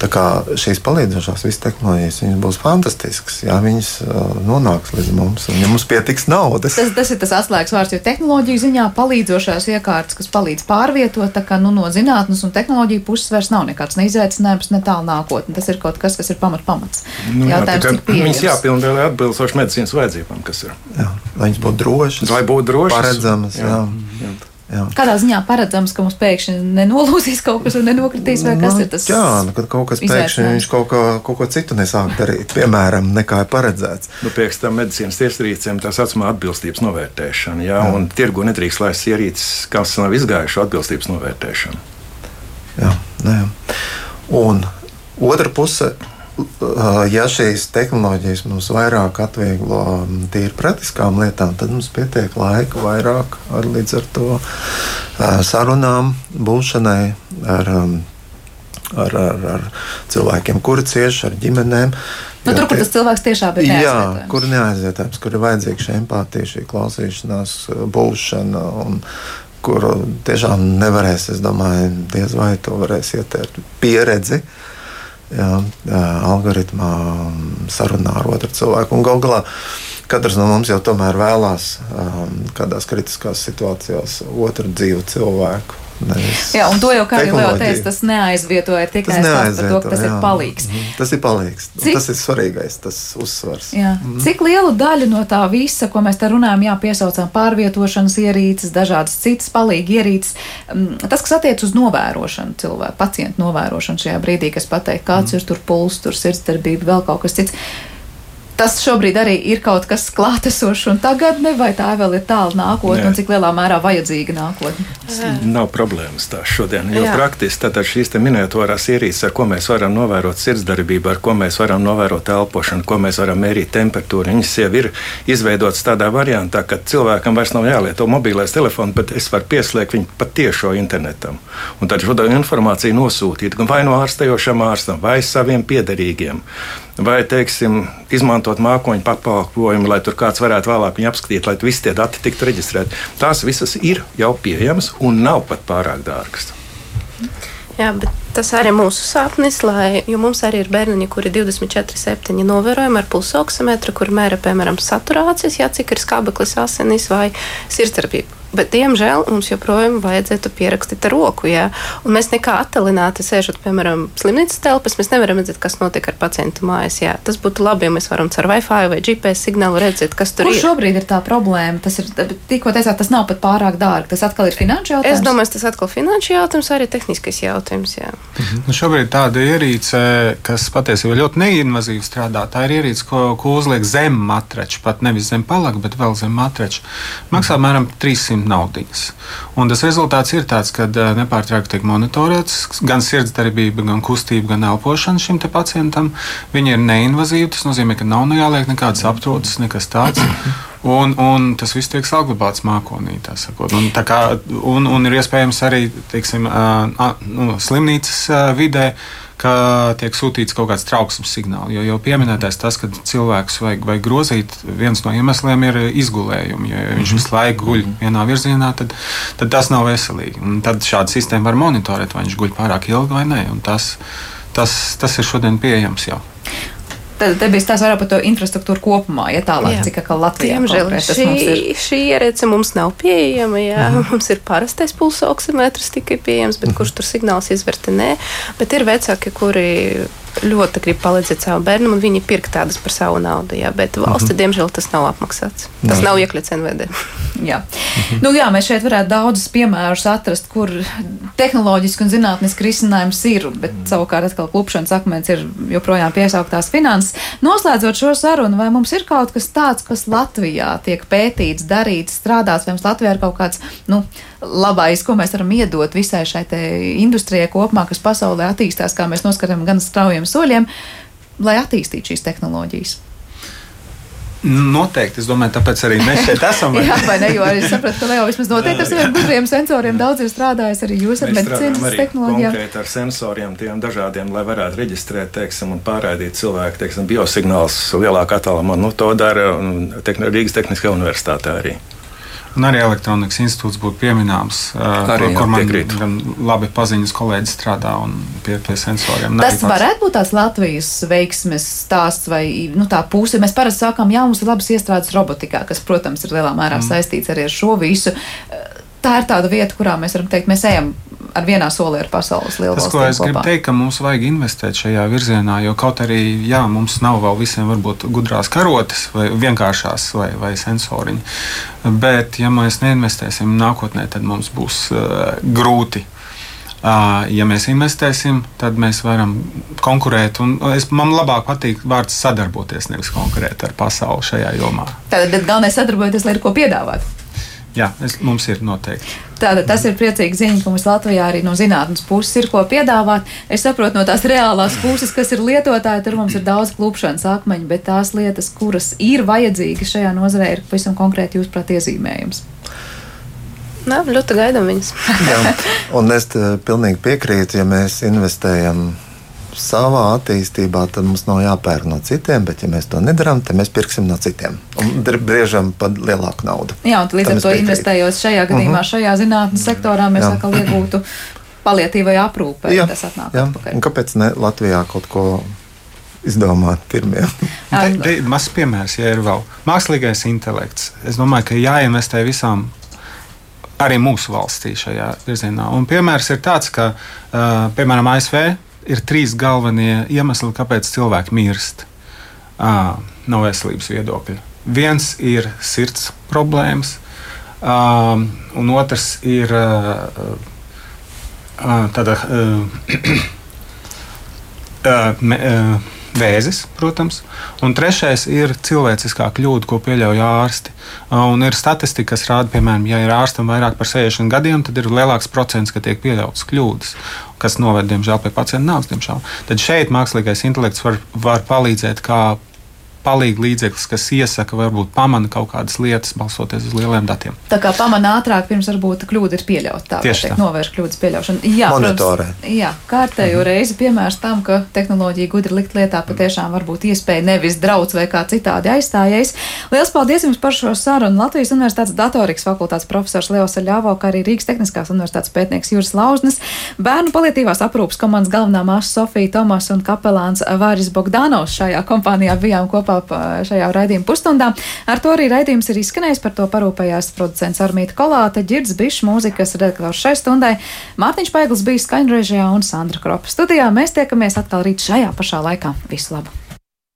Tā kā šīs palīdzošās visas tehnoloģijas būs fantastiskas, ja viņas uh, nonāks līdz mums, un ja mums pietiks naudas.
Tas, tas ir tas atslēgas vārds, jo tehnoloģiju ziņā palīdzošās iekārtas, kas palīdz pārvietot, tā kā nu, no zinātnes un tehnoloģiju puses vairs nav nekāds ne izaicinājums, ne tālu nākotne. Tas ir kaut kas, kas ir pamat pamats.
Nu, jā, Jautājums, viņas jāpilnvērtē atbilstoši medicīnas vajadzībām, kas ir.
Jā, lai viņas būtu drošas,
lai būtu drošas,
paredzamas. Jā. Jā.
Jā. Jā. Kādā ziņā paredzams, ka mums pēkšņi nenolūzīs kaut kas un nenokritīs, vai kas
nu,
ir tas?
Jā, nu, kad kaut kas pēkšņi viņš kaut ko, kaut ko citu nesāk darīt, piemēram, nekā ir paredzēts.
Nu, Pēc tam medicīnas ierīcēm tā saucamā atbilstības novērtēšana, jā, jā. un tirgu nedrīkst laist ierīces, kas nav izgājuši atbilstības novērtēšanu.
Jā, nē. Un otra puse ja šīs tehnoloģijas mums vairāk atvieglo tīri praktiskām lietām, tad mums pietiek laika vairāk ar, līdz ar to sarunām, būšanai ar, ar, ar, ar cilvēkiem, kuri cieši ar ģimenēm.
Nu, tur, kur tas cilvēks tiešām ir
neaizvietojams. Jā, kur neaizvietojams, kur ir vajadzīga šī empātija, šī klausīšanās, būšana. Un, kur tiešām nevarēs, es domāju, diez vai to varēs ieteikt pieredzi. Uh, jā, algoritmā, sarunā ar otru cilvēku. Galu galā katrs no mums jau tomēr vēlās um, kādās kritiskās situācijās otru dzīvu cilvēku.
Nevis jā, un to jau, kā jau teicu, tas neaizvietoja tikai tas, to, ka tas jā. ir palīgs.
Mhm. Tas ir palīgs. Cik, tas ir svarīgais, tas uzsvars.
Jā. Mm. Cik lielu daļu no tā visa, ko mēs te runājam, jā, piesaucām pārvietošanas ierīces, dažādas citas palīgi ierīces, tas, kas attiec uz novērošanu cilvēku, pacientu novērošanu šajā brīdī, kas pateikt, kāds mm. ir tur puls, tur sirdsdarbība, vēl kaut kas cits tas šobrīd arī ir kaut kas klātesošs un tagadne, vai tā vēl ir tālu nākotne un cik lielā mērā vajadzīga nākotne?
Nav problēmas tā šodien, jo Jā. praktiski tātad šīs minētorās ierīces, ar ko mēs varam novērot sirdsdarbību, ar ko mēs varam novērot elpošanu, ko mēs varam mērīt temperatūru, viņas jau ir izveidotas tādā variantā, ka cilvēkam vairs nav jālieto mobilais telefons, bet es varu pieslēgt viņu pat tiešo internetam. Un tad šo informāciju nosūtīt vai no ārstējošam ārstam, vai saviem piederīgiem vai, teiksim, izmantot mākoņu pakalpojumu, lai tur kāds varētu vēlāk viņu apskatīt, lai visi tie dati tiktu reģistrēti. Tās visas ir jau pieejamas un nav pat pārāk dārgas.
Jā, bet tas arī ir mūsu sapnis, lai, jo mums arī ir bērniņi, kuri 24-7 novērojami ar pulsoksometru, kur mēra, piemēram, saturācijas, jā, cik ir skābeklis asinīs vai sirdsdarbība. Bet, diemžēl, mums joprojām vajadzētu pierakstīt ar roku. Jā. Un mēs nekā attālināti sēžot, piemēram, slimnīcas telpās, mēs nevaram redzēt, kas notiek ar pacientu mājas. Jā. Tas būtu labi, ja mēs varam caur Wi-Fi vai GPS signālu redzēt, kas tur
Kur ir. Šobrīd ir tā problēma. Tas ir tikko teicāt, tas nav pat pārāk dārgi. Tas atkal ir finanšu jautājums.
Es domāju, tas atkal ir finanšu jautājums, arī tehniskais jautājums. Jā.
Mhm. Nu, šobrīd tāda ierīce, kas patiesībā ļoti neinvazīvi strādā, tā ir ierīce, ko, ko uzliek zem matrača, pat nevis zem palaka, bet vēl zem matrača. Maksā apmēram 300 saņemt naudiņas. Un tas rezultāts ir tāds, ka eh, nepārtraukti tiek monitorēts gan sirdsdarbība, gan kustība, gan elpošana šim pacientam. Viņi ir neinvazīvi. Tas nozīmē, ka nav jāliek nekādas aptrūces, nekas tāds. Un, un tas viss tiek saglabāts mākonī. Un, kā, un, un ir iespējams arī teiksim, uh, nu, slimnīcas uh, vidē ka tiek sūtīts kaut kāds trauksmes signāls. Jo jau pieminētais tas, ka cilvēks vajag, vajag grozīt, viens no iemesliem ir izgulējumi. Ja viņš visu laiku guļ vienā virzienā, tad, tad tas nav veselīgi. Un tad šāda sistēma var monitorēt, vai viņš guļ pārāk ilgi vai nē. Tas, tas, tas ir šodien pieejams jau.
Tad te bija stāsts vairāk par to infrastruktūru kopumā, ja tālāk, jā. cik atkal Latvijā.
Diemžēl šī, šī ierīce mums nav pieejama, jā, mm. mums ir parastais pulsa oksimetrs tikai pieejams, bet mm. kurš tur signāls izvērtē, nē, bet ir vecāki, kuri ļoti grib palīdzēt savam bērnam, un viņi pirk tādas par savu naudu. Jā, bet valsts, mm -hmm. diemžēl, tas nav apmaksāts. Tas jā. nav iekļauts NVD.
jā. Mm -hmm. nu, jā, mēs šeit varētu daudzus piemērus atrast, kur tehnoloģiski un zinātniski risinājums ir, bet mm. savukārt atkal klupšanas akmens ir joprojām piesauktās finanses. Noslēdzot šo sarunu, vai mums ir kaut kas tāds, kas Latvijā tiek pētīts, darīts, strādāts, vai mums Latvijā ir kaut kāds, nu, labais, ko mēs varam iedot visai šai industrijai kopumā, kas pasaulē attīstās, kā mēs noskatām gan straujiem soļiem, lai attīstītu šīs tehnoloģijas.
Noteikti, es domāju, tāpēc arī mēs šeit esam.
Jā, vai ne? Jo es sapratu, ka Leo vismaz noteikti ar saviem gudriem sensoriem daudz ir strādājis arī jūs ar medicīnas tehnoloģijām.
Konkrēti ar sensoriem, tiem dažādiem, lai varētu reģistrēt, teiksim, un pārraidīt cilvēku, teiksim, biosignālus lielākā attālumā. Nu, to dara Rīgas Tehniskajā universitātē arī.
Un arī elektronikas institūts būtu pieminams, arī, kur, kur man piekrīt. gan labi paziņas kolēģi strādā pie, pie sensoriem.
Tas varētu būt tās Latvijas veiksmes stāsts vai nu, tā puse. Mēs parasti sākam, jā, mums ir labas iestrādes robotikā, kas, protams, ir lielā mērā mm. saistīts arī ar šo visu. Tā ir tāda vieta, kurā mēs varam teikt, mēs ejam ar vienā solī ar pasaules lielu valstu.
Tas, ko es kopā. gribu teikt, ka mums vajag investēt šajā virzienā, jo kaut arī, jā, mums nav vēl visiem varbūt gudrās karotes vai vienkāršās vai, vai sensoriņi, bet ja mēs neinvestēsim nākotnē, tad mums būs uh, grūti. Uh, ja mēs investēsim, tad mēs varam konkurēt. Es, man labāk patīk vārds sadarboties, nevis konkurēt ar pasauli šajā jomā.
Tad galvenais sadarboties, lai ir ko piedāvāt.
Jā, es, mums ir noteikti.
Tātad tas ir priecīgs ziņa, ka mums Latvijā arī no zinātnes puses ir ko piedāvāt. Es saprotu no tās reālās puses, kas ir lietotāji, tur mums ir daudz klupšanas akmeņu, bet tās lietas, kuras ir vajadzīgas šajā nozarē, ir pavisam konkrēti jūs prāt iezīmējums.
Nā, ļoti gaidām viņus.
Jā, un es pilnīgi piekrītu, ja mēs investējam savā attīstībā, tad mums nav jāpērk no citiem, bet, ja mēs to nedarām, tad mēs pirksim no citiem un briežam pat lielāku naudu.
Jā, un līdz ar to investējot šajā gadījumā, uh mhm. -huh. šajā zinātnes sektorā, mēs jā. atkal iegūtu palietīvai aprūpei. Jā, tas atnāk jā. atpakaļ.
Un kāpēc ne Latvijā kaut ko izdomāt pirmie.
Mazs piemērs, ja ir vēl mākslīgais intelekts. Es domāju, ka jāinvestē visām. Arī mūsu valstī šajā virzienā. Un piemērs ir tāds, ka, piemēram, ASV ir trīs galvenie iemesli, kāpēc cilvēki mirst à, no veselības viedokļa. Viens ir sirds problēmas, à, un otrs ir tāda. Me, Vēzis, protams, un trešais ir cilvēciskā kļūda, ko pieļauj ārsti. Un ir statistika, kas rāda, piemēram, ja ir ārstam vairāk par 60 gadiem, tad ir lielāks procents, ka tiek pieļautas kļūdas, kas noved, diemžēl, pie pacienta nāves. Diemžēl. Tad šeit mākslīgais intelekts var, var palīdzēt kā palīga līdzeklis, kas iesaka, varbūt pamana kaut kādas lietas, balstoties uz lieliem datiem.
Tā kā pamana ātrāk, pirms varbūt kļūda ir pieļauta. Tā
Tieši tā.
novērš kļūdas pieļaušanu. Jā,
Monitorē.
protams, jā kārtējo
Mhm.
reizi piemērs tam, ka tehnoloģija gudri likt lietā patiešām var būt iespēja nevis draudz vai kā citādi aizstājies. Lielas paldies jums par šo sarunu. Latvijas Universitātes datorikas fakultātes profesors Leos Aļāvo, kā arī Rīgas Tehniskās Universitātes pētnieks Juris Lauznes, bērnu palietīvās aprūpas komandas galvenā māsa Sofija Tomas un kapelāns Vāris Bogdanovs šajā kompānijā bijām kopā pa- šajā raidījuma pusstundā. Ar to arī raidījums ir izskanējis, par to parūpējās producents Armīta Kolāte, Girds Bišs, mūzikas redaktors šai stundai, Mārtiņš Paigls bija skaņrežijā un Sandra Kropa studijā. Mēs tiekamies atkal rīt šajā pašā laikā. Visu labu!